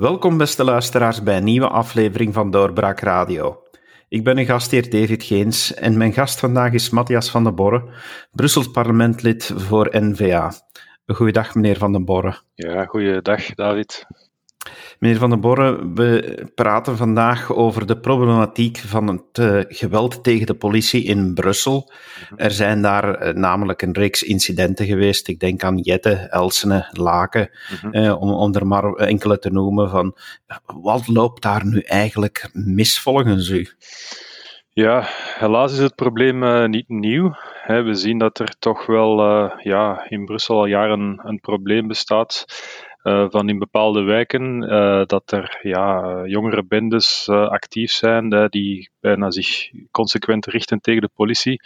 Welkom beste luisteraars bij een nieuwe aflevering van Doorbraak Radio. Ik ben uw gastheer David Geens en mijn gast vandaag is Matthias van den Borre, Brussels parlementlid voor N-VA. Goeiedag meneer van den Borre. Ja, goeiedag David. Meneer Van den Borre, we praten vandaag over de problematiek van het uh, geweld tegen de politie in Brussel. Mhm. Er zijn daar uh, namelijk een reeks incidenten geweest. Ik denk aan Jette, Elsene, Laken, uh, om, om, er maar enkele te noemen. Van, wat loopt daar nu eigenlijk mis volgens u? Ja, helaas is het probleem niet nieuw. We zien dat er toch wel ja, in Brussel al jaren een probleem bestaat uh, van in bepaalde wijken, uh, dat er ja, jongere bendes uh, actief zijn die bijna zich consequent richten tegen de politie,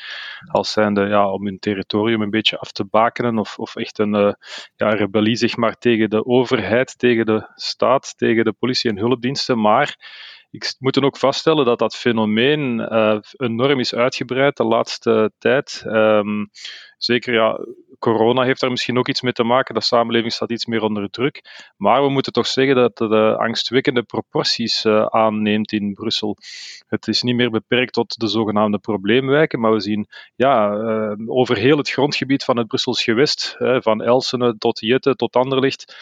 als zijnde ja, om hun territorium een beetje af te bakenen of, of echt een ja, rebellie zeg maar, tegen de overheid, tegen de staat, tegen de politie en hulpdiensten. Maar ik moet ook vaststellen dat dat fenomeen enorm is uitgebreid de laatste tijd. Um, zeker, ja, corona heeft daar misschien ook iets mee te maken. De samenleving staat iets meer onder druk. Maar we moeten toch zeggen dat de angstwekkende proporties uh, aanneemt in Brussel. Het is niet meer beperkt tot de zogenaamde probleemwijken, maar we zien ja, uh, over heel het grondgebied van het Brussels gewest, van Elsene tot Jette tot Anderlicht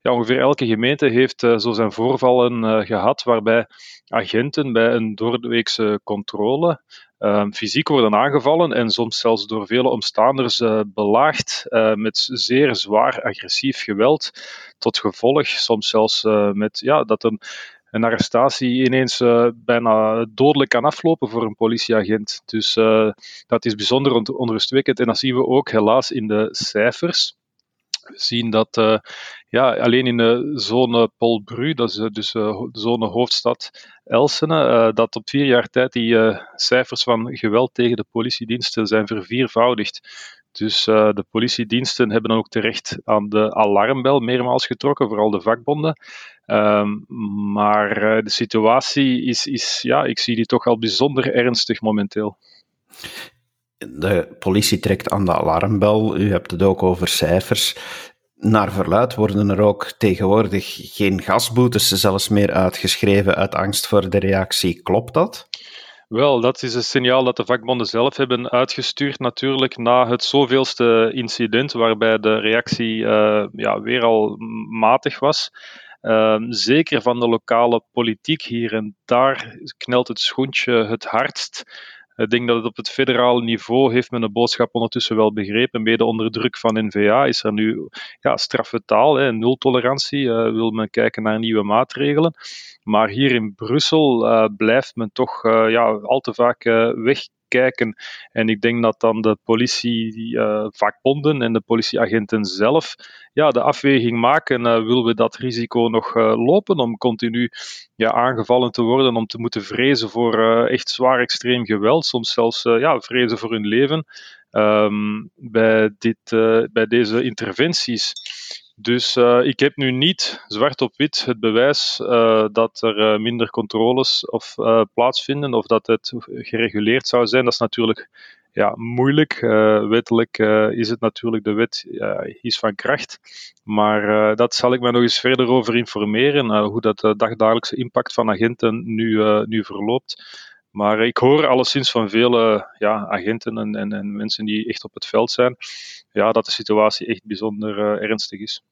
ja, ongeveer elke gemeente heeft uh, zo zijn voorvallen uh, gehad, waarbij agenten bij een doordeweekse controle uh, fysiek worden aangevallen en soms zelfs door vele omstaanders belaagd met zeer zwaar agressief geweld, tot gevolg soms zelfs met ja, dat een een arrestatie ineens bijna dodelijk kan aflopen voor een politieagent. Dus dat is bijzonder onrustwekkend. En dat zien we ook helaas in de cijfers. Zien dat uh, ja, alleen in de zone Polbru, dat is eh, dus de zone hoofdstad Elsene, dat op vier jaar tijd die cijfers van geweld tegen de politiediensten zijn verviervoudigd. Dus de politiediensten hebben dan ook terecht aan de alarmbel meermaals getrokken, vooral de vakbonden. Ehm, maar de situatie is, is, ja, ik zie die toch al bijzonder ernstig momenteel de politie trekt aan de alarmbel. U hebt het ook over cijfers. Naar verluid worden er ook tegenwoordig geen gasboetes zelfs meer uitgeschreven uit angst voor de reactie. Klopt dat? Wel, dat is een signaal dat de vakbonden zelf hebben uitgestuurd, natuurlijk na het zoveelste incident, waarbij de reactie uh, ja, weer al matig was. Uh, zeker van de lokale politiek hier en daar knelt het schoentje het hardst. Ik denk dat het op het federale niveau heeft men de boodschap ondertussen wel begrepen. Mede onder druk van NVA is er nu ja, straffe taal, hè, nultolerantie. Uh, wil men kijken naar nieuwe maatregelen. Maar hier in Brussel uh, blijft men toch uh, ja, al te vaak weg kijken. En ik denk dat dan de politievakbonden uh, en de politieagenten zelf ja, de afweging maken. Uh, willen we dat risico nog uh, lopen om continu ja, aangevallen te worden, om te moeten vrezen voor echt zwaar extreem geweld, soms zelfs ja, vrezen voor hun leven um, bij, dit, bij deze interventies. Dus uh, ik heb nu niet zwart op wit het bewijs uh, dat er uh, minder controles of, plaatsvinden of dat het gereguleerd zou zijn. Dat is natuurlijk ja, moeilijk. wettelijk is het natuurlijk, de wet is van kracht. Maar dat zal ik me nog eens verder over informeren, hoe dat de dagdagelijkse impact van agenten nu, nu verloopt. Maar ik hoor alleszins van vele ja, agenten en, en, en, mensen die echt op het veld zijn, ja, dat de situatie echt bijzonder ernstig is.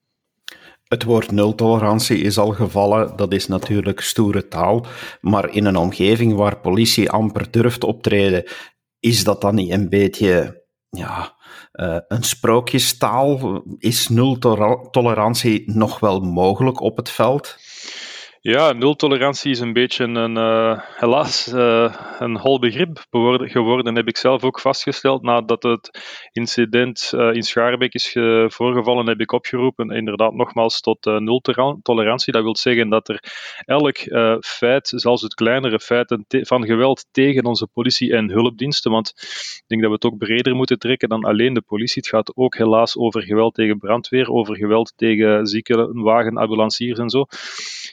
Het woord nultolerantie is al gevallen, dat is natuurlijk stoere taal, maar in een omgeving waar politie amper durft optreden, is dat dan niet een beetje ja, uh, een sprookjestaal? Is nultolerantie nog wel mogelijk op het veld? Ja, nultolerantie is een beetje een, uh, helaas, uh, een hol begrip geworden, heb ik zelf ook vastgesteld. Nadat het incident uh, in Schaarbeek is voorgevallen, heb ik opgeroepen, inderdaad, nogmaals, tot nultolerantie. Dat wil zeggen dat er elk feit, zelfs het kleinere feit van geweld tegen onze politie en hulpdiensten, want ik denk dat we het ook breder moeten trekken dan alleen de politie. Het gaat ook helaas over geweld tegen brandweer, over geweld tegen ziekenwagen, ambulanciers en zo.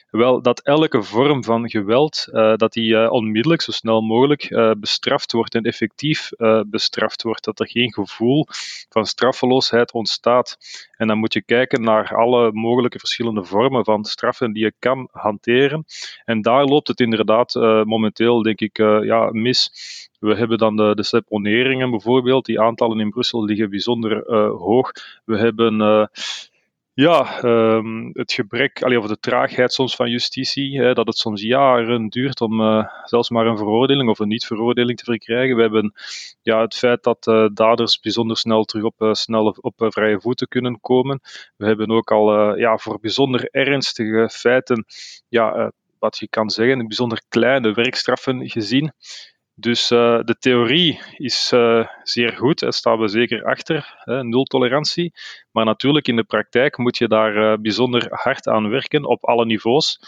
Wel, dat elke vorm van geweld, uh, dat die uh, onmiddellijk, zo snel mogelijk, uh, bestraft wordt en effectief bestraft wordt. Dat er geen gevoel van straffeloosheid ontstaat. En dan moet je kijken naar alle mogelijke verschillende vormen van straffen die je kan hanteren. En daar loopt het inderdaad momenteel, denk ik, ja, mis. We hebben dan de, de seponeringen bijvoorbeeld. Die aantallen in Brussel liggen bijzonder hoog. We hebben ja, um, het gebrek, allee, of de traagheid soms van justitie, hè, dat het soms jaren duurt om uh, zelfs maar een veroordeling of een niet-veroordeling te verkrijgen. We hebben ja, het feit dat uh, daders bijzonder snel terug op, uh, snel op vrije voeten kunnen komen. We hebben ook al ja, voor bijzonder ernstige feiten, ja, wat je kan zeggen, bijzonder kleine werkstraffen gezien. Dus uh, de theorie is uh, zeer goed, daar staan we zeker achter, hè, nul tolerantie. Maar natuurlijk in de praktijk moet je daar uh, bijzonder hard aan werken op alle niveaus.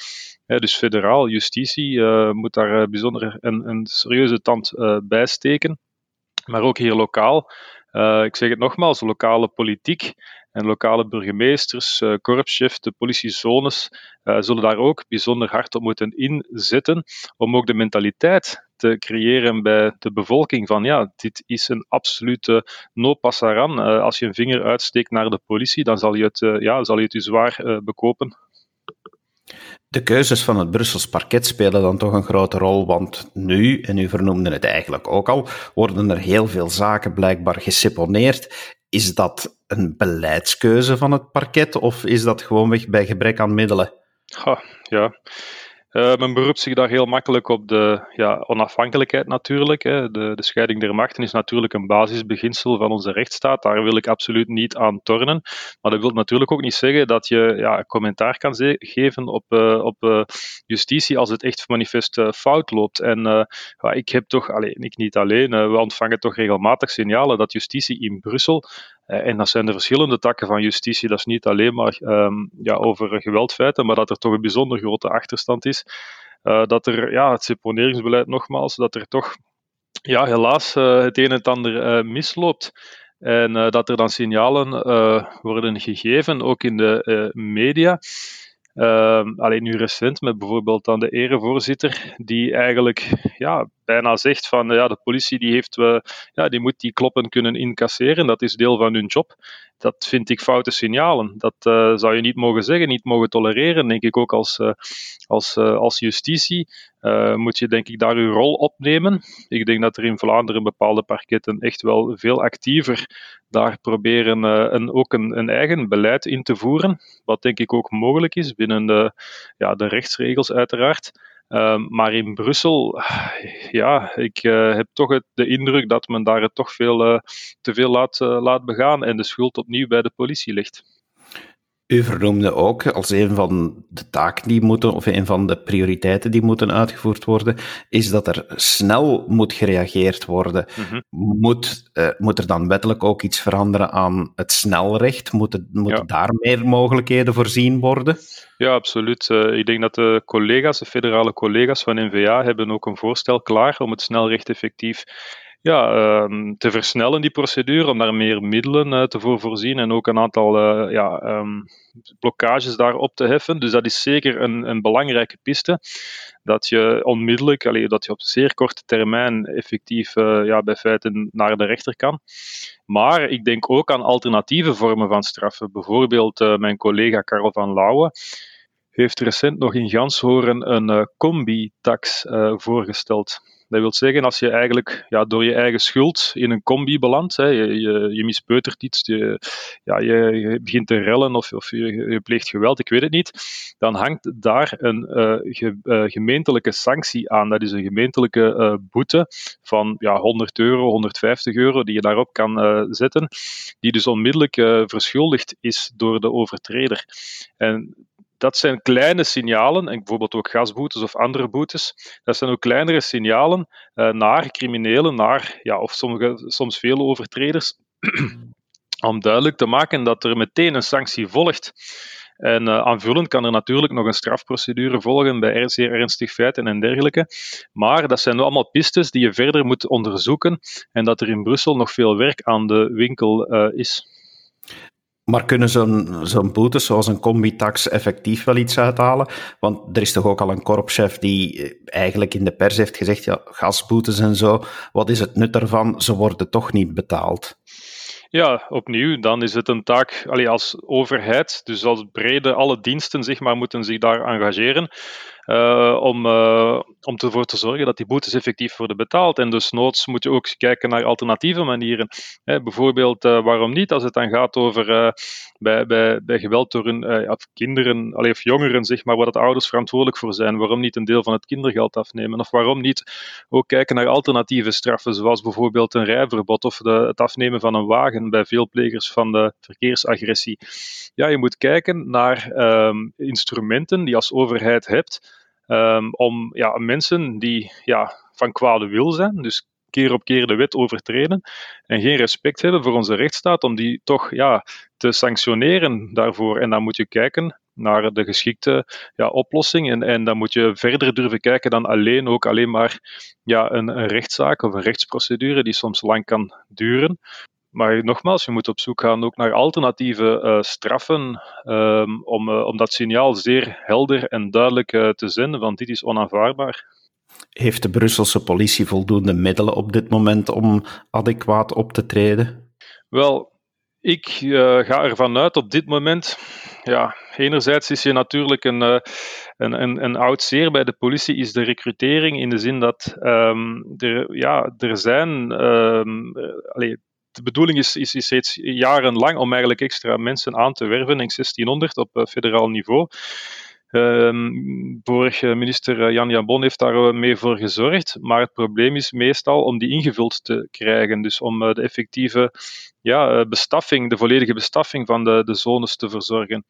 dus federaal, justitie moet daar bijzonder een, een serieuze tand bij steken. Maar ook hier lokaal. ik zeg het nogmaals, lokale politiek en lokale burgemeesters, uh, korpschef, de politiezones zullen daar ook bijzonder hard op moeten inzetten om ook de mentaliteit te creëren bij de bevolking van ja, dit is een absolute no passaran. Uh, als je een vinger uitsteekt naar de politie, dan zal je het, ja, zal je, het je zwaar bekopen. De keuzes van het Brussels parket spelen dan toch een grote rol, want nu, en u vernoemde het eigenlijk ook al, worden er heel veel zaken blijkbaar geseponeerd. Is dat een beleidskeuze van het parket of is dat gewoonweg bij gebrek aan middelen? Ha, ja, uh, men beroept zich daar heel makkelijk op de ja, onafhankelijkheid natuurlijk. Hè. De, de, scheiding der machten is natuurlijk een basisbeginsel van onze rechtsstaat. Daar wil ik absoluut niet aan tornen. Maar dat wil natuurlijk ook niet zeggen dat je ja, commentaar kan geven op, uh, op uh, justitie als het echt manifest fout loopt. En ja, ik heb toch, alleen, ik niet alleen, we ontvangen toch regelmatig signalen dat justitie in Brussel eh, en dat zijn de verschillende takken van justitie. Dat is niet alleen maar um, ja, over geweldfeiten, maar dat er toch een bijzonder grote achterstand is. Uh, dat er, ja, het seponeringsbeleid nogmaals, dat er toch ja, helaas uh, het een en het ander misloopt. En dat er dan signalen worden gegeven, ook in de media. Uh, alleen nu recent met bijvoorbeeld dan de erevoorzitter, die eigenlijk ja, bijna zegt van ja, de politie die heeft, uh, ja, die moet die kloppen kunnen incasseren, dat is deel van hun job. Dat vind ik foute signalen. Dat uh, zou je niet mogen zeggen, niet mogen tolereren, denk ik ook als, uh, als, als justitie. moet je denk ik daar uw rol opnemen. Ik denk dat er in Vlaanderen bepaalde parketten echt wel veel actiever daar proberen een, ook een, een eigen beleid in te voeren, wat denk ik ook mogelijk is binnen de, ja, de rechtsregels uiteraard. Ehm, maar in Brussel, ja, ik uh, heb toch het, de indruk dat men daar het toch veel, uh, te veel laat, uh, laat begaan en de schuld opnieuw bij de politie ligt. U vernoemde ook als een van de taken die moeten, of een van de prioriteiten die moeten uitgevoerd worden, is dat er snel moet gereageerd worden. Mhm. moet, uh, moet er dan wettelijk ook iets veranderen aan het snelrecht? Moeten, moeten daar meer mogelijkheden voorzien worden? Ja, absoluut. Uh, ik denk dat de collega's, de federale collega's van NVA, hebben ook een voorstel klaar om het snelrecht effectief ja, uh, te versnellen, die procedure, om daar meer middelen uh, te voor voorzien en ook een aantal uh, ja, um, blokkages daarop te heffen. Dus dat is zeker een, een belangrijke piste, dat je onmiddellijk, allee, dat je op zeer korte termijn effectief uh, ja, bij feiten naar de rechter kan. Maar ik denk ook aan alternatieve vormen van straffen. Bijvoorbeeld mijn collega Karel van Lauwen heeft recent nog in Ganshoren een combi-tax voorgesteld. Dat wil zeggen, als je eigenlijk ja, door je eigen schuld in een combi belandt, je, je, je mispeutert iets, je, ja, je, begint te rellen of, je, pleegt geweld, ik weet het niet, dan hangt daar een ge, uh, gemeentelijke sanctie aan. Dat is een gemeentelijke uh, boete van ja, 100 euro, 150 euro, die je daarop kan zetten, die dus onmiddellijk verschuldigd is door de overtreder. En dat zijn kleine signalen, en bijvoorbeeld ook gasboetes of andere boetes, dat zijn ook kleinere signalen uh, naar criminelen, naar, ja, of sommige, soms vele overtreders, om duidelijk te maken dat er meteen een sanctie volgt. En uh, aanvullend kan er natuurlijk nog een strafprocedure volgen bij zeer ernstig feiten en dergelijke. Maar dat zijn allemaal pistes die je verder moet onderzoeken en dat er in Brussel nog veel werk aan de winkel uh, is. Maar kunnen zo'n zo'n boetes zoals een combitax effectief wel iets uithalen? Want er is toch ook al een korpschef die eh, eigenlijk in de pers heeft gezegd, ja, gasboetes en zo, wat is het nut daarvan? Ze worden toch niet betaald. Ja, opnieuw, dan is het een taak allee, als overheid, dus als brede, alle diensten zeg maar, moeten zich daar engageren. Uh, om, uh, om ervoor te zorgen dat die boetes effectief worden betaald. En dus noods moet je ook kijken naar alternatieve manieren. Hè, bijvoorbeeld, uh, waarom niet als het dan gaat over bij, bij, bij geweld door hun, kinderen allee, of jongeren, zeg maar, waar dat ouders verantwoordelijk voor zijn. Waarom niet een deel van het kindergeld afnemen? Of waarom niet ook kijken naar alternatieve straffen, zoals bijvoorbeeld een rijverbod of de, het afnemen van een wagen bij veel plegers van de verkeersagressie. Ja, je moet kijken naar um, instrumenten die als overheid hebt um, om ja, mensen die ja, van kwade wil zijn, dus keer op keer de wet overtreden en geen respect hebben voor onze rechtsstaat, om die toch ja, te sanctioneren daarvoor. En dan moet je kijken naar de geschikte ja, oplossing. En, en dan moet je verder durven kijken dan alleen ook alleen maar ja, een rechtszaak of een rechtsprocedure die soms lang kan duren. Maar nogmaals, je moet op zoek gaan ook naar alternatieve uh, straffen um, om, uh, om dat signaal zeer helder en duidelijk uh, te zenden, want dit is onaanvaardbaar. Heeft de Brusselse politie voldoende middelen op dit moment om adequaat op te treden? Wel, ik ga ervan uit op dit moment. Ja, enerzijds is je natuurlijk een, een, een, een oud zeer bij de politie, is de recrutering in de zin dat um, er, ja, er zijn. Um, de bedoeling is, is, is steeds jarenlang om eigenlijk extra mensen aan te werven, in 1600 op uh, federaal niveau. Um, vorige minister eh, Jan Jambon heeft daar eh, mee voor gezorgd, maar het probleem is meestal om die ingevuld te krijgen. Dus om de effectieve ja, bestaffing, de volledige bestaffing van de, de zones te verzorgen.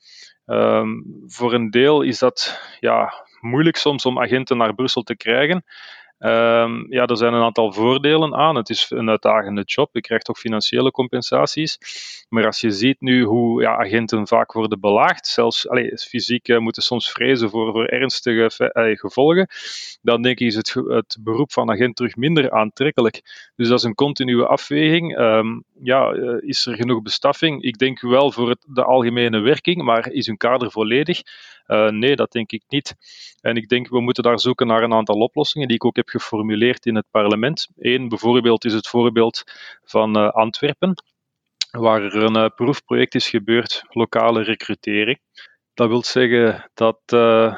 Um, voor een deel is dat ja, moeilijk soms om agenten naar Brussel te krijgen. Um, ja, er zijn een aantal voordelen aan. Het is een uitdagende job. Je krijgt ook financiële compensaties. Maar als je ziet nu hoe ja, agenten vaak worden belaagd, zelfs fysiek uh, moeten soms vrezen voor, voor ernstige gevolgen, dan denk ik is het, het beroep van agent terug minder aantrekkelijk. Dus dat is een continue afweging. Um, ja, uh, is er genoeg bestaffing? Ik denk wel voor het, de algemene werking, maar is hun kader volledig? Uh, nee, dat denk ik niet. En ik denk we moeten daar zoeken naar een aantal oplossingen die ik ook heb geformuleerd in het parlement. Eén bijvoorbeeld is het voorbeeld van uh, Antwerpen, waar er een uh, proefproject is gebeurd, lokale recrutering. Dat wil zeggen dat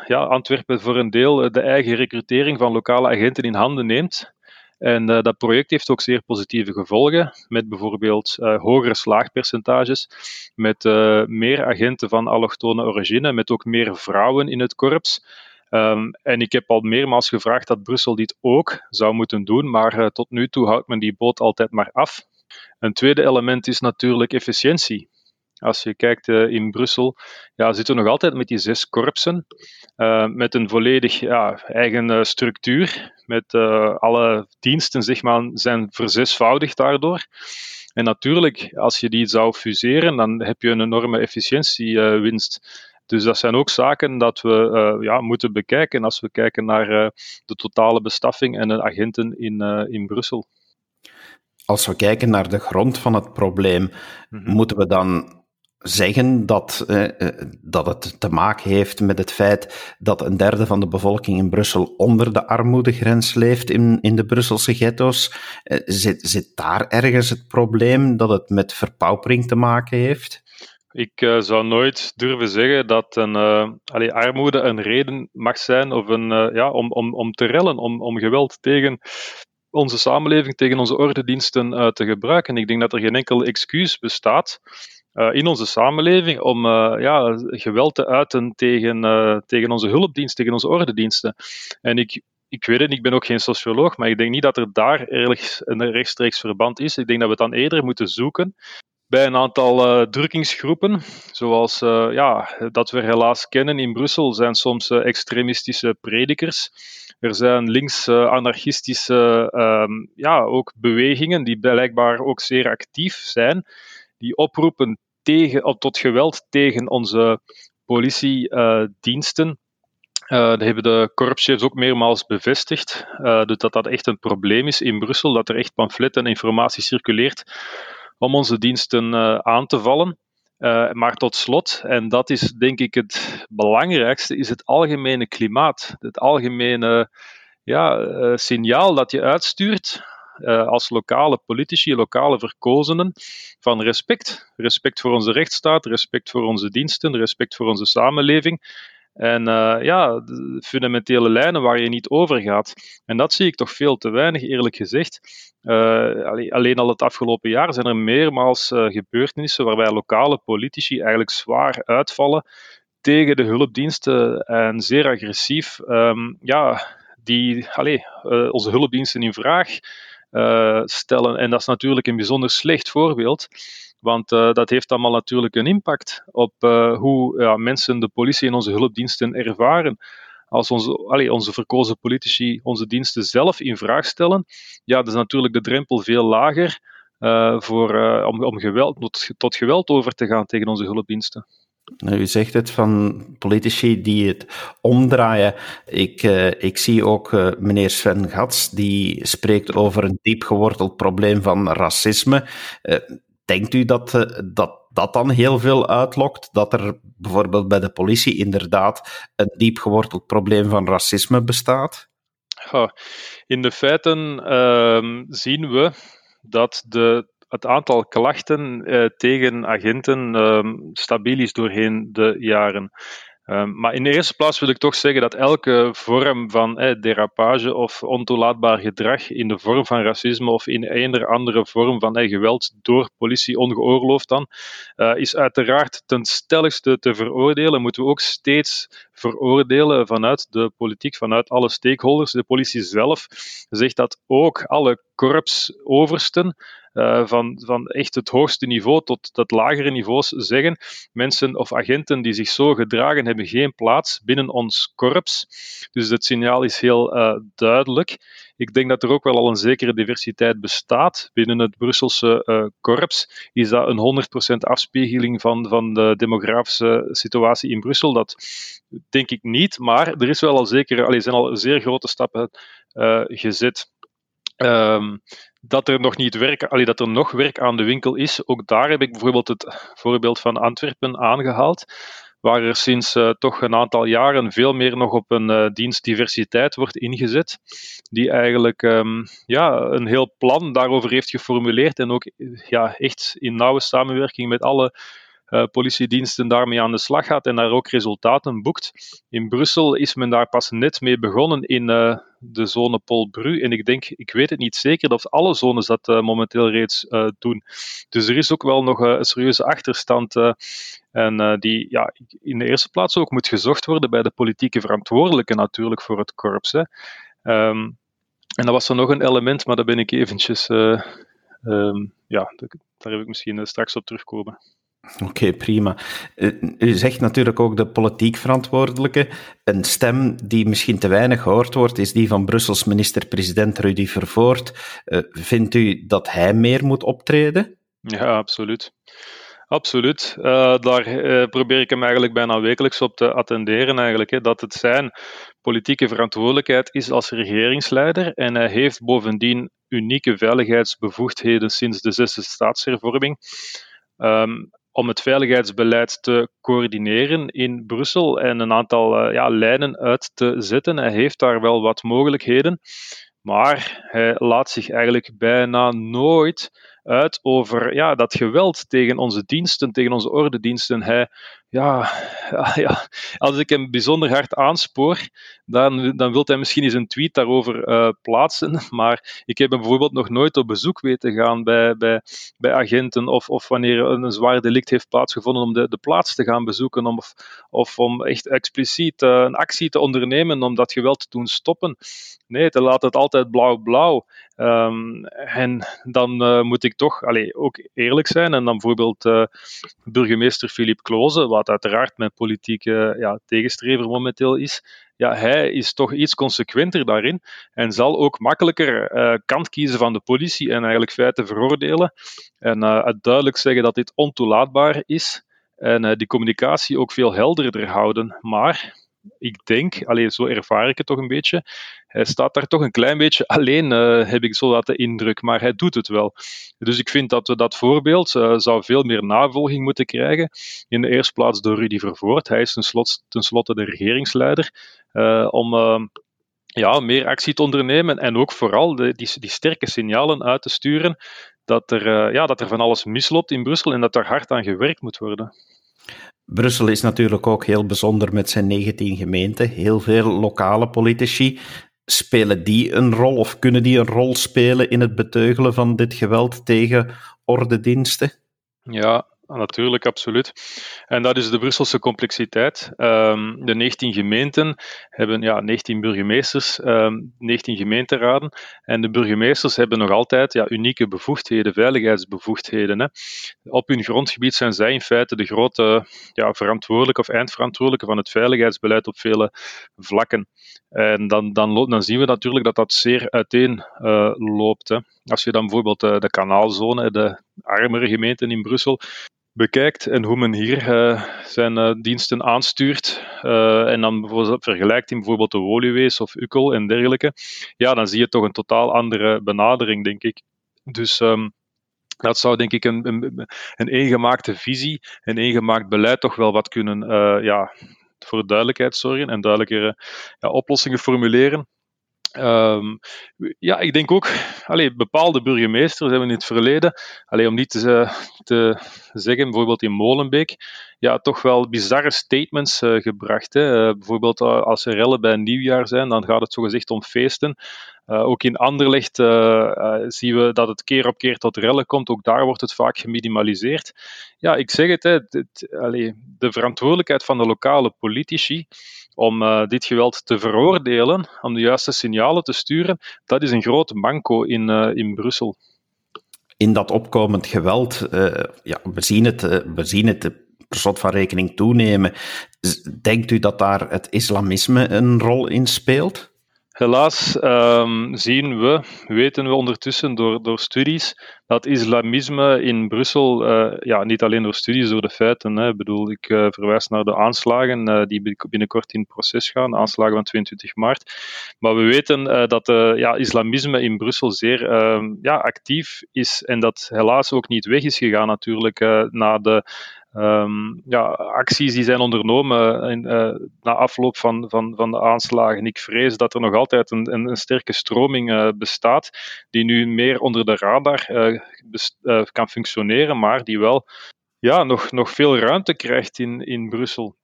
ja, Antwerpen voor een deel de eigen recrutering van lokale agenten in handen neemt. En uh, dat project heeft ook zeer positieve gevolgen, met bijvoorbeeld uh, hogere slaagpercentages, met uh, meer agenten van allochtone origine, met ook meer vrouwen in het korps. Um, en ik heb al meermaals gevraagd dat Brussel dit ook zou moeten doen, maar tot nu toe houdt men die boot altijd maar af. Een tweede element is natuurlijk efficiëntie. Als je kijkt uh, in Brussel, ja, zitten we nog altijd met die zes korpsen, uh, met een volledig ja, eigen uh, structuur, met alle diensten zeg maar, zijn verzesvoudigd daardoor. En natuurlijk, als je die zou fuseren, dan heb je een enorme efficiëntiewinst. Dus dat zijn ook zaken dat we ja, moeten bekijken als we kijken naar de totale bestaffing en de agenten in, in Brussel als we kijken naar de grond van het probleem, mm -hmm. moeten we dan zeggen dat, eh, eh, dat het te maken heeft met het feit dat een derde van de bevolking in Brussel onder de armoedegrens leeft in, in de Brusselse ghetto's. Eh, zit, zit daar ergens het probleem dat het met verpaupering te maken heeft? Ik uh, zou nooit durven zeggen dat een, uh, allee, armoede een reden mag zijn of een, ja, om, om, om te rellen, om, om geweld tegen onze samenleving, tegen onze ordendiensten te gebruiken. Ik denk dat er geen enkel excuus bestaat in onze samenleving om uh, ja, geweld te uiten tegen, uh, tegen onze hulpdienst, tegen onze ordendiensten. En ik, ik weet het, ik ben ook geen socioloog, maar ik denk niet dat er daar ergens een rechtstreeks verband is. Ik denk dat we het dan eerder moeten zoeken bij een aantal drukkingsgroepen, zoals ja, dat we helaas kennen in Brussel, zijn soms extremistische predikers. Er zijn links-anarchistische ehm, ja, ook bewegingen die blijkbaar ook zeer actief zijn, die oproepen tegen, tot geweld tegen onze politiediensten. Uh, dat hebben de korpschefs ook meermaals bevestigd. Uh, dat dat echt een probleem is in Brussel, dat er echt pamfletten en informatie circuleert om onze diensten uh, aan te vallen. maar tot slot, en dat is denk ik het belangrijkste, is het algemene klimaat. Het algemene ja, signaal dat je uitstuurt uh, als lokale politici, lokale verkozenen, van respect. Respect voor onze rechtsstaat, respect voor onze diensten, respect voor onze samenleving. En uh, ja, fundamentele lijnen waar je niet over gaat. En dat zie ik toch veel te weinig, eerlijk gezegd. Uh, alleen al het afgelopen jaar zijn er meermaals gebeurtenissen waarbij lokale politici eigenlijk zwaar uitvallen tegen de hulpdiensten en zeer agressief um, ja, die allee, onze hulpdiensten in vraag uh, stellen. En dat is natuurlijk een bijzonder slecht voorbeeld. Want uh, dat heeft allemaal natuurlijk een impact op uh, hoe ja, mensen de politie en onze hulpdiensten ervaren. Als onze, allee, onze verkozen politici onze diensten zelf in vraag stellen, ja, dan is natuurlijk de drempel veel lager voor, om, om geweld, tot geweld over te gaan tegen onze hulpdiensten. Nou, u zegt het van politici die het omdraaien. Ik, uh, ik zie ook uh, meneer Sven Gats, die spreekt over een diep geworteld probleem van racisme. Uh, denkt u dat, dat dat dan heel veel uitlokt? Dat er bijvoorbeeld bij de politie inderdaad een diep geworteld probleem van racisme bestaat? in de feiten ehm, zien we dat de het aantal klachten uh, tegen agenten uh, stabiel is doorheen de jaren. Um, maar in de eerste plaats wil ik toch zeggen dat elke vorm van eh, derapage of ontoelaatbaar gedrag in de vorm van racisme of in een of andere vorm van eh, geweld door politie ongeoorloofd dan, uh, is uiteraard ten stelligste te veroordelen. Moeten we ook steeds veroordelen vanuit de politiek, vanuit alle stakeholders. De politie zelf zegt dat ook alle korpsoversten van, van echt het hoogste niveau tot het lagere niveaus zeggen mensen of agenten die zich zo gedragen hebben geen plaats binnen ons korps. Dus het signaal is heel uh, duidelijk. Ik denk dat er ook wel al een zekere diversiteit bestaat binnen het Brusselse uh, korps. Is dat een 100% afspiegeling van, van de demografische situatie in Brussel? Dat denk ik niet, maar er is wel al zeker, allee, zijn al zeer grote stappen gezet. Um, dat er nog niet werk, allee, dat er nog werk aan de winkel is. Ook daar heb ik bijvoorbeeld het voorbeeld van Antwerpen aangehaald, waar er sinds uh, toch een aantal jaren veel meer nog op een uh, dienstdiversiteit wordt ingezet, die eigenlijk um, ja, een heel plan daarover heeft geformuleerd en ook ja, echt in nauwe samenwerking met alle uh, politiediensten daarmee aan de slag gaat en daar ook resultaten boekt. In Brussel is men daar pas net mee begonnen in uh, de zone Polbru. En ik denk, ik weet het niet zeker of alle zones dat uh, momenteel reeds doen. Dus er is ook wel nog een serieuze achterstand. en die ja, in de eerste plaats ook moet gezocht worden bij de politieke verantwoordelijken natuurlijk voor het korps. Hè. Um, en dan was er nog een element, maar daar ben ik eventjes. Um, ja, daar heb ik misschien straks op terugkomen. Oké, prima. Eh, u zegt natuurlijk ook de politiek verantwoordelijke. Een stem die misschien te weinig gehoord wordt, is die van Brussels minister-president Rudy Vervoort. Uh, vindt u dat hij meer moet optreden? Ja, absoluut. Absoluut. Uh, daar probeer ik hem eigenlijk bijna wekelijks op te attenderen, eigenlijk, hè, dat het zijn politieke verantwoordelijkheid is als regeringsleider. En hij heeft bovendien unieke veiligheidsbevoegdheden sinds de zesde staatshervorming. Um, om het veiligheidsbeleid te coördineren in Brussel en een aantal uh, ja, lijnen uit te zetten. Hij heeft daar wel wat mogelijkheden, maar hij laat zich eigenlijk bijna nooit uit over ja, dat geweld tegen onze diensten, tegen onze ordediensten. Hij, ja, ja, als ik hem bijzonder hard aanspoor, dan, dan wil hij misschien eens een tweet daarover uh, plaatsen. Maar ik heb hem bijvoorbeeld nog nooit op bezoek weten gaan bij, bij, bij agenten of, of wanneer een zwaar delict heeft plaatsgevonden om de, de plaats te gaan bezoeken of, of om echt expliciet uh, een actie te ondernemen om dat geweld te doen stoppen. Nee, te laat het altijd blauw-blauw. Um, en dan uh, moet ik toch allez, ook eerlijk zijn en dan bijvoorbeeld uh, burgemeester Philippe Kloze, wat uiteraard mijn politieke ja, tegenstrever momenteel is, ja, hij is toch iets consequenter daarin en zal ook makkelijker uh, kant kiezen van de politie en eigenlijk feiten veroordelen en duidelijk zeggen dat dit ontoelaatbaar is en die communicatie ook veel helderder houden. Maar ik denk, alleen zo ervaar ik het toch een beetje, hij staat daar toch een klein beetje alleen, uh, heb ik zo de indruk, maar hij doet het wel. Dus ik vind dat we dat voorbeeld uh, zou veel meer navolging moeten krijgen. In de eerste plaats door Rudy Vervoort. Hij is tenslotte de regeringsleider. Uh, om ja, meer actie te ondernemen en ook vooral de, die, die sterke signalen uit te sturen dat er, ja, dat er van alles misloopt in Brussel en dat daar hard aan gewerkt moet worden. Brussel is natuurlijk ook heel bijzonder met zijn 19 gemeenten. Heel veel lokale politici. Spelen die een rol of kunnen die een rol spelen in het beteugelen van dit geweld tegen ordendiensten? Ja, Natuurlijk, absoluut. En dat is de Brusselse complexiteit. Um, de 19 gemeenten hebben ja, 19 burgemeesters, um, 19 gemeenteraden. En de burgemeesters hebben nog altijd ja, unieke bevoegdheden, veiligheidsbevoegdheden. Hè. Op hun grondgebied zijn zij in feite de grote ja, verantwoordelijke of eindverantwoordelijke van het veiligheidsbeleid op vele vlakken. En dan, dan, dan zien we natuurlijk dat dat zeer uiteen uh, loopt. Hè. Als je dan bijvoorbeeld uh, de kanaalzone, de armere gemeenten in Brussel, bekijkt en hoe men hier uh, zijn uh, diensten aanstuurt uh, en dan vergelijkt in bijvoorbeeld de Woluwees of Ukkel en dergelijke, ja, dan zie je toch een totaal andere benadering, denk ik. Dus um, dat zou denk ik een, een, een eengemaakte visie, een eengemaakt beleid toch wel wat kunnen, ja, voor duidelijkheid zorgen en duidelijkere ja, oplossingen formuleren. Um, ja, ik denk ook, allee, bepaalde burgemeesters hebben in het verleden, allee, om niet te, te, zeggen, bijvoorbeeld in Molenbeek, ja, toch wel bizarre statements uh, gebracht. Hè. Uh, bijvoorbeeld uh, als er rellen bij een nieuwjaar zijn, dan gaat het zogezegd om feesten. Ook in Anderlecht zien we dat het keer op keer tot rellen komt. Ook daar wordt het vaak geminimaliseerd. Ja, ik zeg het, hè, de verantwoordelijkheid van de lokale politici om dit geweld te veroordelen, om de juiste signalen te sturen, dat is een groot manco in, in Brussel. In dat opkomend geweld, ja, we zien het, we zien het per slot van rekening toenemen. Denkt u dat daar het islamisme een rol in speelt? Helaas um, zien we, weten we ondertussen door, door studies, dat islamisme in Brussel, uh, ja, niet alleen door studies, door de feiten, hè, ik bedoel, ik uh, verwijs naar de aanslagen uh, die binnenkort in proces gaan, de aanslagen van 22 maart, maar we weten dat ja, islamisme in Brussel zeer ehm, ja, actief is en dat helaas ook niet weg is gegaan natuurlijk na de um, ja, acties die zijn ondernomen uh, na afloop van, van, van de aanslagen. Ik vrees dat er nog altijd een, een, een sterke stroming uh, bestaat, die nu meer onder de radar uh, kan functioneren, maar die wel ja, nog, nog veel ruimte krijgt in, in Brussel.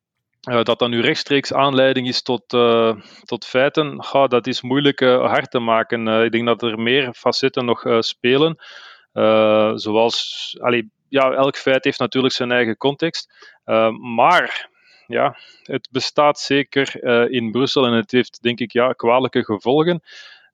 Dat dan nu rechtstreeks aanleiding is tot, tot feiten, ga, dat is moeilijk hard te maken. ik denk dat er meer facetten nog spelen. zoals, allee, ja, elk feit heeft natuurlijk zijn eigen context. Uh, maar ja, het bestaat zeker uh, in Brussel en het heeft, denk ik, ja, kwalijke gevolgen.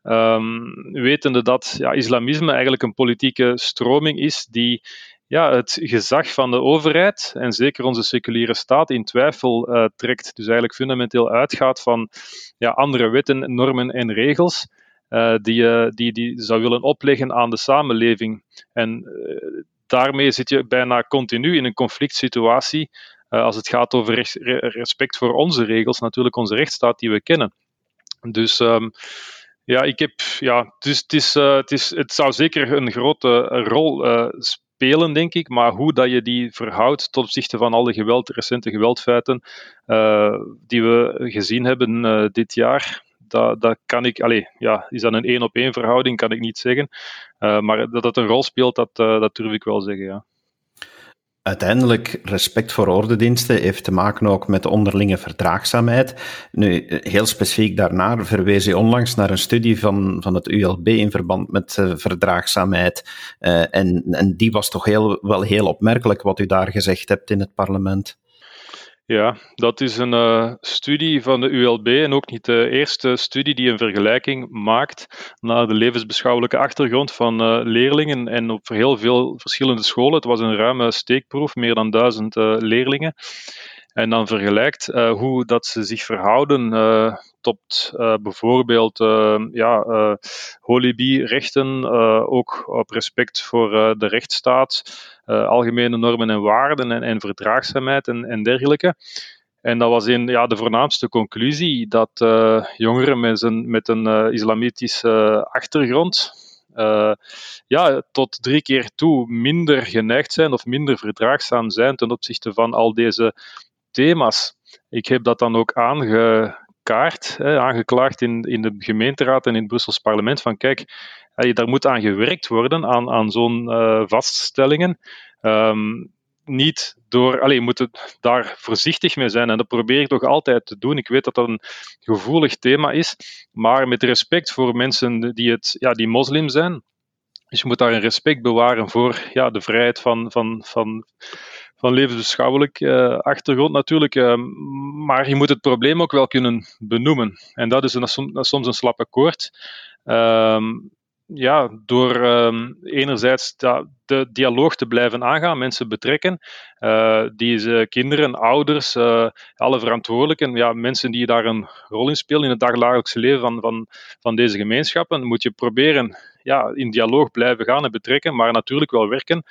Um, wetende dat ja, islamisme eigenlijk een politieke stroming is die ja, het gezag van de overheid en zeker onze seculiere staat in twijfel uh, trekt. Dus eigenlijk fundamenteel uitgaat van ja, andere wetten, normen en regels. Die, uh, die, die zou willen opleggen aan de samenleving. En daarmee zit je bijna continu in een conflict situatie uh, als het gaat over respect voor onze regels, natuurlijk onze rechtsstaat die we kennen. Dus um, ja, ik heb, ja, dus het, is, uh, het, is, het zou zeker een grote rol uh, spelen, denk ik, maar hoe dat je die verhoudt tot opzichte van al de geweld, recente geweldfeiten die we gezien hebben dit jaar, dat, kan ik, allez, ja, is dat een één op één verhouding, kan ik niet zeggen. Uh, maar dat het een rol speelt, dat, uh, dat durf ik wel zeggen, ja. Uiteindelijk, respect voor ordendiensten heeft te maken ook met de onderlinge verdraagzaamheid. Nu, heel specifiek daarnaar verwees je onlangs naar een studie van, van het ULB in verband met uh, verdraagzaamheid. en, en die was toch heel, wel heel opmerkelijk wat u daar gezegd hebt in het parlement. Ja, dat is een uh, studie van de ULB en ook niet de eerste studie die een vergelijking maakt naar de levensbeschouwelijke achtergrond van uh, leerlingen en op heel veel verschillende scholen. Het was een ruime steekproef, meer dan duizend uh, leerlingen. En dan vergelijkt hoe dat ze zich verhouden tot bijvoorbeeld ja, rechten ook op respect voor de rechtsstaat, algemene normen en waarden en, en verdraagzaamheid en, en dergelijke. En dat was in ja, de voornaamste conclusie dat jongeren met een, met een islamitische achtergrond ja, tot drie keer toe minder geneigd zijn of minder verdraagzaam zijn ten opzichte van al deze thema's. Ik heb dat dan ook aangekaart, hè, aangeklaagd in, in de gemeenteraad en in het Brussels parlement. Van kijk, daar moet aan gewerkt worden, aan, aan zo'n uh, vaststellingen. Um, niet door. Alleen, je moet daar voorzichtig mee zijn. En dat probeer ik toch altijd te doen. Ik weet dat dat een gevoelig thema is. Maar met respect voor mensen die, het, ja, die moslim zijn. Dus je moet daar een respect bewaren voor ja, de vrijheid van, van, van, van levensbeschouwelijk uh, achtergrond natuurlijk. Uh, maar je moet het probleem ook wel kunnen benoemen. En dat is een, soms een slappe koord. Uh, ja, door um, enerzijds de dialoog te blijven aangaan, mensen betrekken, uh, die kinderen, ouders, uh, alle verantwoordelijken, ja, mensen die daar een rol in spelen in het dagelijkse leven van, van, van deze gemeenschappen, moet je proberen ja, in dialoog blijven gaan en betrekken, maar natuurlijk wel werken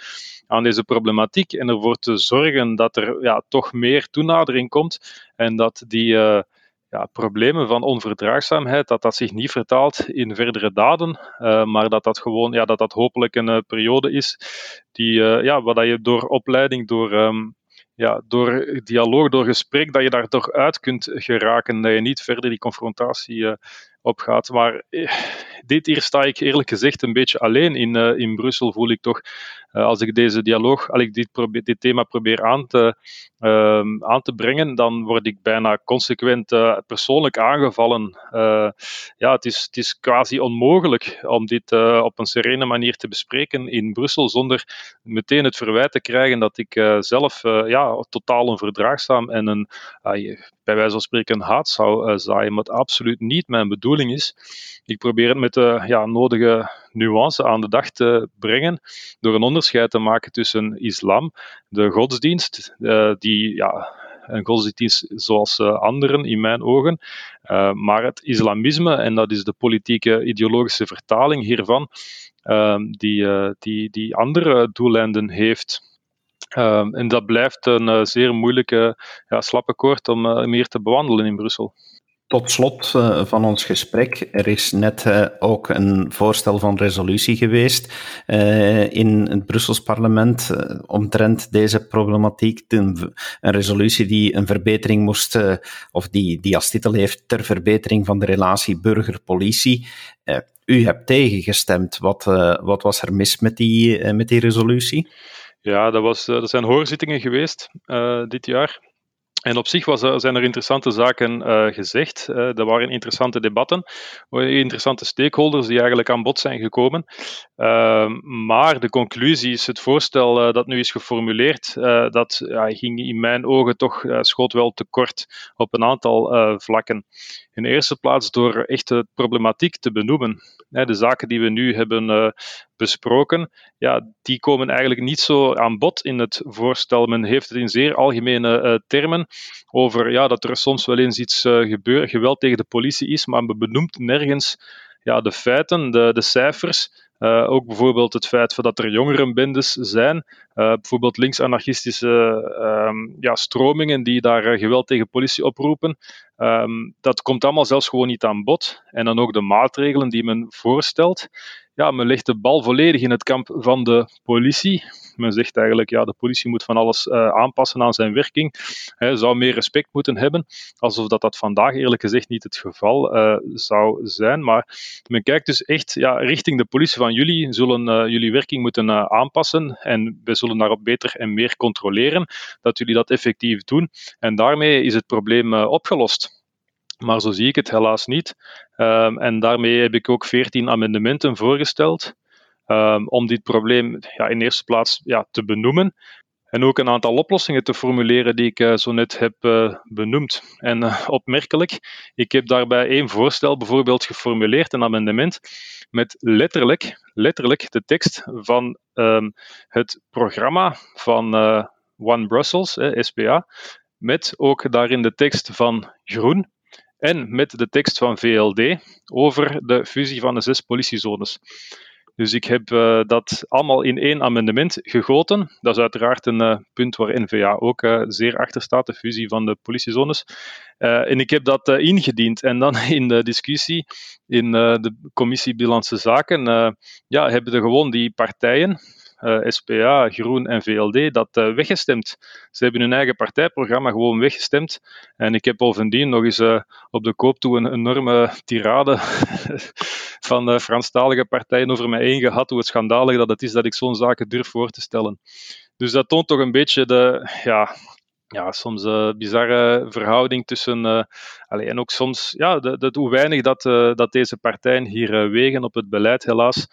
aan deze problematiek en ervoor te zorgen dat er ja, toch meer toenadering komt en dat die uh, ja, problemen van onverdraagzaamheid, dat dat zich niet vertaalt in verdere daden, uh, maar dat dat gewoon, ja, dat dat hopelijk een uh, periode is die, uh, ja, wat je door opleiding, door, um, ja, door dialoog, door gesprek, dat je daar toch uit kunt geraken, dat je niet verder die confrontatie opgaat. Maar dit hier sta ik eerlijk gezegd een beetje alleen in, in Brussel, voel ik toch uh, als ik deze dialoog, als ik dit, probeer, dit thema probeer aan te, uh, aan te brengen, dan word ik bijna consequent persoonlijk aangevallen. Ja, het is, het is quasi onmogelijk om dit op een serene manier te bespreken in Brussel zonder meteen het verwijt te krijgen dat ik zelf ja, totaal onverdraagzaam en een, bij wijze van spreken een haat zou zaaien, wat absoluut niet mijn bedoeling is. Ik probeer het met de ja, nodige nuance aan de dag te brengen door een onderscheid te maken tussen islam, de godsdienst, uh, die ja, een godsdienst zoals uh, anderen in mijn ogen, uh, maar het islamisme, en dat is de politieke ideologische vertaling hiervan, die, die, die andere doeleinden heeft. Um, en dat blijft een zeer moeilijke, ja, slappe koord om uh, meer te bewandelen in Brussel. Tot slot uh, van ons gesprek, er is net ook een voorstel van resolutie geweest in het Brussels parlement omtrent deze problematiek. Een, een, resolutie die een verbetering moest, of die, die als titel heeft ter verbetering van de relatie burger-politie. u hebt tegengestemd. Wat, wat was er mis met die, met die resolutie? Ja, dat, was, er zijn hoorzittingen geweest dit jaar. En op zich was, zijn er interessante zaken gezegd. Uh, er waren interessante debatten, interessante stakeholders die eigenlijk aan bod zijn gekomen. Uh, maar de conclusie is het voorstel eh, dat nu is geformuleerd, dat ging in mijn ogen toch schoot wel tekort op een aantal vlakken. In de eerste plaats door echt de problematiek te benoemen. De zaken die we nu hebben besproken, ja, die komen eigenlijk niet zo aan bod in het voorstel. Men heeft het in zeer algemene uh, termen over ja, dat er soms wel eens iets uh, gebeur, geweld tegen de politie is, maar men benoemt nergens ja, de feiten, de, de cijfers. Uh, ook bijvoorbeeld het feit dat er jongerenbendes zijn, bijvoorbeeld linksanarchistische um, ja, stromingen die daar geweld tegen politie oproepen. Um, dat komt allemaal zelfs gewoon niet aan bod. En dan ook de maatregelen die men voorstelt ja, men legt de bal volledig in het kamp van de politie. Men zegt eigenlijk, ja, de politie moet van alles uh, aanpassen aan zijn werking. Hij zou meer respect moeten hebben, alsof dat, dat vandaag eerlijk gezegd niet het geval uh, zou zijn. Maar men kijkt dus echt ja, richting de politie van jullie, zullen uh, jullie werking moeten aanpassen en we zullen daarop beter en meer controleren dat jullie dat effectief doen. En daarmee is het probleem opgelost. Maar zo zie ik het helaas niet. Um, en daarmee heb ik ook veertien amendementen voorgesteld um, om dit probleem ja, in eerste plaats ja, te benoemen. En ook een aantal oplossingen te formuleren die ik uh, zo net heb uh, benoemd. En uh, opmerkelijk, ik heb daarbij één voorstel bijvoorbeeld geformuleerd, een amendement, met letterlijk, letterlijk de tekst van um, het programma van One Brussels, SPA, met ook daarin de tekst van Groen, en met de tekst van VLD over de fusie van de zes politiezones. Dus ik heb dat allemaal in één amendement gegoten. Dat is uiteraard een punt waar NVA ook zeer achter staat, de fusie van de politiezones. en ik heb dat ingediend. En dan in de discussie in de commissie Bilanse Zaken ja, hebben er gewoon die partijen, eh, SPA, Groen en VLD dat uh, weggestemd. Ze hebben hun eigen partijprogramma gewoon weggestemd. En ik heb bovendien nog eens uh, op de koop toe een enorme tirade van de Franstalige partijen over mij heen gehad, hoe het schandalig dat het is dat ik zo'n zaken durf voor te stellen. Dus dat toont toch een beetje de, ja, ja, soms bizarre verhouding tussen. Uh, en ook soms ja, hoe weinig dat, dat deze partijen hier wegen op het beleid, helaas.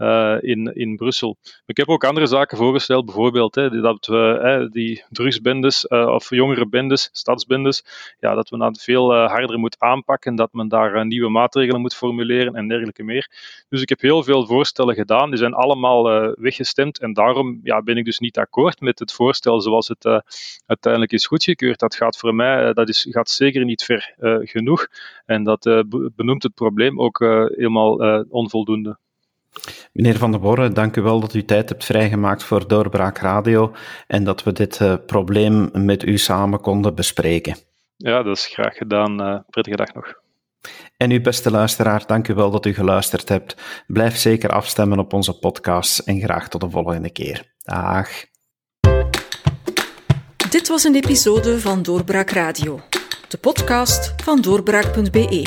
Uh, in, in Brussel. Ik heb ook andere zaken voorgesteld, bijvoorbeeld hè, dat we die drugsbendes uh, of jongere bendes, stadsbendes, ja, dat we dat veel uh, harder moeten aanpakken, dat men daar nieuwe maatregelen moet formuleren en dergelijke meer. Dus ik heb heel veel voorstellen gedaan, die zijn allemaal weggestemd en daarom ja, ben ik dus niet akkoord met het voorstel zoals het uiteindelijk is goedgekeurd. Dat gaat voor mij dat is, gaat zeker niet ver genoeg en dat benoemt het probleem ook helemaal onvoldoende. Meneer Van der Borre, dank u wel dat u tijd hebt vrijgemaakt voor Doorbraak Radio en dat we dit uh, probleem met u samen konden bespreken. Ja, dat is graag gedaan. Uh, prettige dag nog. En uw beste luisteraar, dank u wel dat u geluisterd hebt. Blijf zeker afstemmen op onze podcasts en graag tot de volgende keer. Dag. Dit was een episode van Doorbraak Radio, de podcast van doorbraak.be.